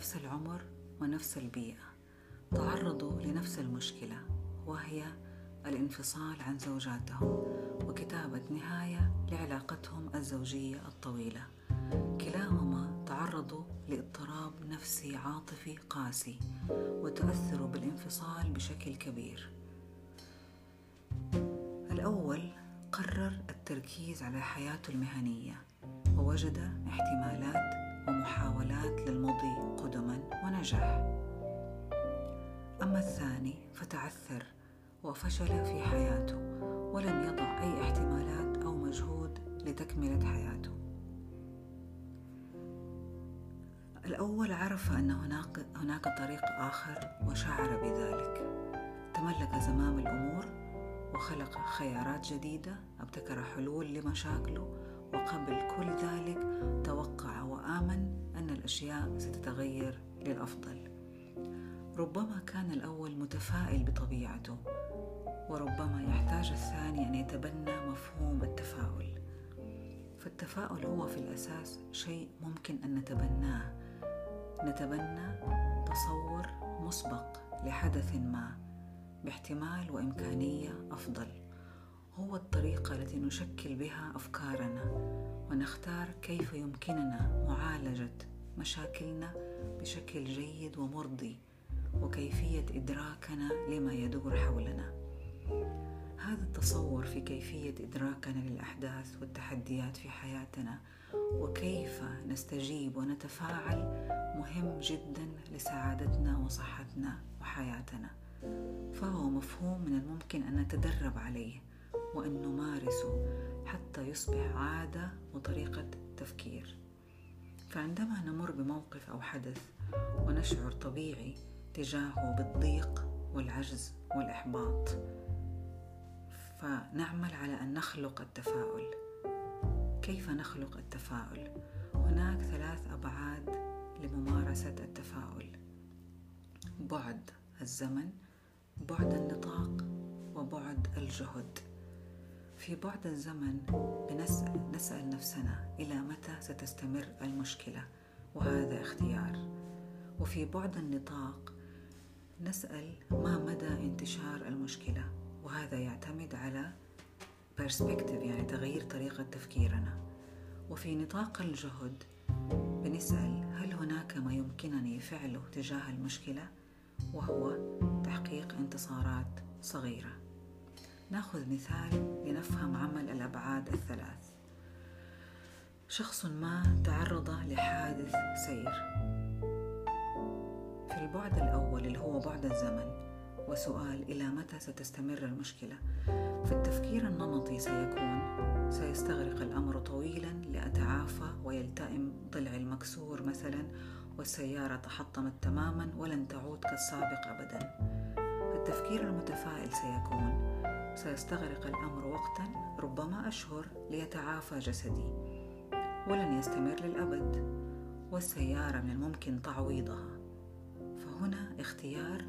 نفس العمر ونفس البيئة تعرضوا لنفس المشكلة وهي الانفصال عن زوجاتهم وكتابة نهاية لعلاقتهم الزوجية الطويلة. كلاهما تعرضوا لاضطراب نفسي عاطفي قاسي وتأثروا بالانفصال بشكل كبير. الأول قرر التركيز على حياته المهنية ووجد احتمالات ومحاولات للمضي قدما ونجح أما الثاني فتعثر وفشل في حياته ولم يضع أي احتمالات أو مجهود لتكملة حياته. الأول عرف أن هناك, هناك طريق آخر وشعر بذلك. تملك زمام الأمور وخلق خيارات جديدة ابتكر حلول لمشاكله وقبل كل ذلك توقع وآمن أن الأشياء ستتغير للأفضل. ربما كان الأول متفائل بطبيعته وربما يحتاج الثاني أن يتبنى مفهوم التفاؤل. فالتفاؤل هو في الأساس شيء ممكن أن نتبناه. نتبنى تصور مسبق لحدث ما باحتمال وإمكانية أفضل. هو الطريقة التي نشكل بها أفكارنا ونختار كيف يمكننا معالجة مشاكلنا بشكل جيد ومرضي وكيفية إدراكنا لما يدور حولنا. هذا التصور في كيفية إدراكنا للأحداث والتحديات في حياتنا وكيف نستجيب ونتفاعل مهم جدا لسعادتنا وصحتنا وحياتنا. فهو مفهوم من الممكن أن نتدرب عليه. وأن نمارسه حتى يصبح عادة وطريقة تفكير. فعندما نمر بموقف أو حدث ونشعر طبيعي تجاهه بالضيق والعجز والإحباط فنعمل على أن نخلق التفاؤل. كيف نخلق التفاؤل؟ هناك ثلاث أبعاد لممارسة التفاؤل. بعد الزمن بعد النطاق وبعد الجهد. في بعد الزمن بنسأل نسأل نفسنا إلى متى ستستمر المشكلة وهذا اختيار. وفي بعد النطاق نسأل ما مدى انتشار المشكلة وهذا يعتمد على perspective يعني تغيير طريقة تفكيرنا. وفي نطاق الجهد بنسأل هل هناك ما يمكنني فعله تجاه المشكلة وهو تحقيق انتصارات صغيرة. ناخذ مثال لنفهم عمل الأبعاد الثلاث. شخص ما تعرض لحادث سير. في البعد الأول اللي هو بعد الزمن وسؤال إلى متى ستستمر المشكلة؟ في التفكير النمطي سيكون سيستغرق الأمر طويلا لأتعافى ويلتئم ضلعي المكسور مثلا والسيارة تحطمت تماما ولن تعود كالسابق أبدا. التفكير المتفائل سيكون سيستغرق الأمر وقتا ربما أشهر ليتعافى جسدي. ولن يستمر للأبد. والسيارة من الممكن تعويضها. فهنا اختيار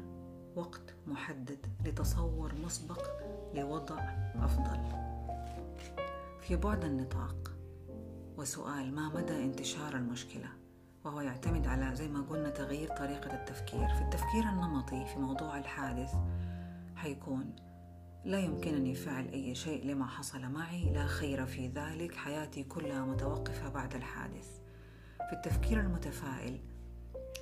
وقت محدد لتصور مسبق لوضع أفضل. في بعد النطاق. وسؤال ما مدى انتشار المشكلة؟ وهو يعتمد على زي ما قلنا تغيير طريقة التفكير. في التفكير النمطي في موضوع الحادث حيكون لا يمكنني فعل أي شيء لما حصل معي. لا خير في ذلك. حياتي كلها متوقفة بعد الحادث. في التفكير المتفائل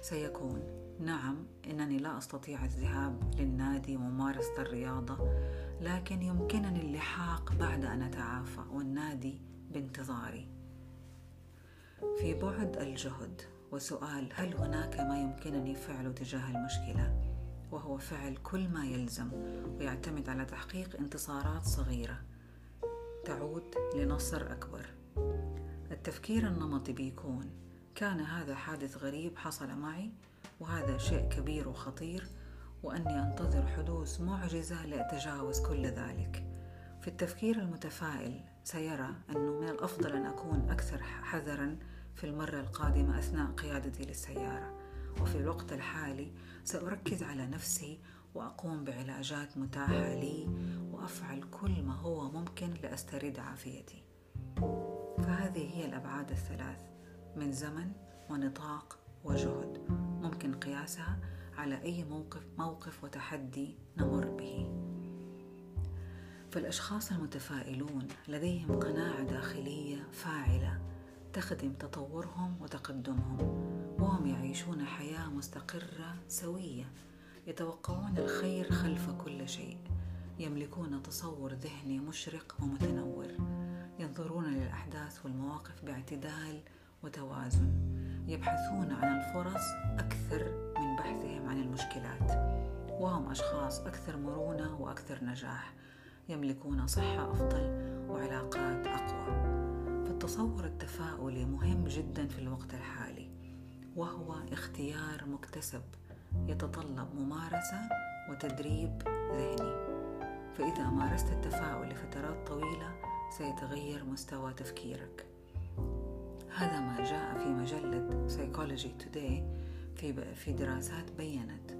سيكون. نعم إنني لا أستطيع الذهاب للنادي وممارسة الرياضة لكن يمكنني اللحاق بعد أن أتعافى والنادي بانتظاري. في بعد الجهد وسؤال هل هناك ما يمكنني فعله تجاه المشكلة؟ وهو فعل كل ما يلزم ويعتمد على تحقيق انتصارات صغيرة تعود لنصر أكبر. التفكير النمطي بيكون كان هذا حادث غريب حصل معي وهذا شيء كبير وخطير وأني أنتظر حدوث معجزة لاتجاوز كل ذلك. في التفكير المتفائل سيرى انه من الأفضل أن أكون أكثر حذرا في المرة القادمة أثناء قيادتي للسيارة. وفي الوقت الحالي سأركز على نفسي وأقوم بعلاجات متاحة لي وأفعل كل ما هو ممكن لأسترد عافيتي فهذه هي الأبعاد الثلاث من زمن ونطاق وجهد. ممكن قياسها على أي موقف موقف وتحدي نمر به. فالأشخاص المتفائلون لديهم قناعة داخلية فاعلة تخدم تطورهم وتقدمهم. وهم يعيشون حياة مستقرة سوية يتوقعون الخير خلف كل شيء يملكون تصور ذهني مشرق ومتنور ينظرون للأحداث والمواقف باعتدال وتوازن يبحثون عن الفرص أكثر من بحثهم عن المشكلات وهم أشخاص أكثر مرونة وأكثر نجاح يملكون صحة أفضل وعلاقات أقوى. فالتصور التفاؤلي مهم جدا في الوقت الحالي. وهو اختيار مكتسب يتطلب ممارسة وتدريب ذهني. فإذا مارست التفاؤل لفترات طويلة سيتغير مستوى تفكيرك. هذا ما جاء في مجلة Psychology Today في في دراسات بينت.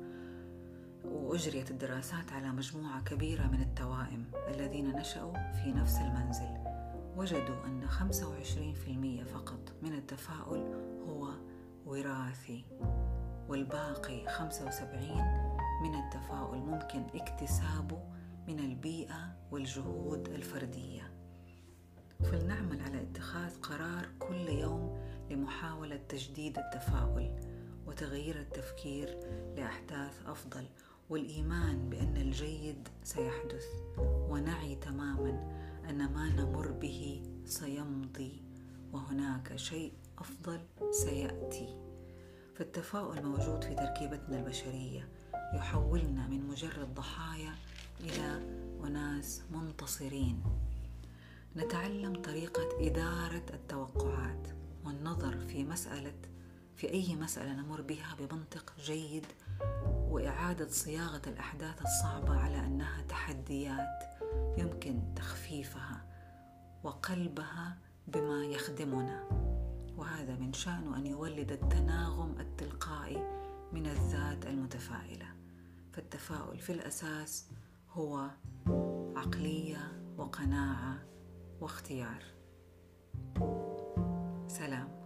وأجريت الدراسات على مجموعة كبيرة من التوائم الذين نشأوا في نفس المنزل. وجدوا أن 25% فقط من التفاؤل هو وراثي والباقي 75 من التفاؤل ممكن اكتسابه من البيئة والجهود الفردية. فلنعمل على اتخاذ قرار كل يوم لمحاولة تجديد التفاؤل وتغيير التفكير لأحداث أفضل والإيمان بأن الجيد سيحدث. ونعي تماما أن ما نمر به سيمضي وهناك شيء أفضل سيأتي. فالتفاؤل موجود في تركيبتنا البشرية يحولنا من مجرد ضحايا إلى أناس منتصرين. نتعلم طريقة إدارة التوقعات والنظر في مسألة في أي مسألة نمر بها بمنطق جيد وإعادة صياغة الأحداث الصعبة على أنها تحديات يمكن تخفيفها وقلبها بما يخدمنا. وهذا من شأنه أن يولد التناغم التلقائي من الذات المتفائلة. فالتفاؤل في الأساس هو عقلية وقناعة واختيار. سلام.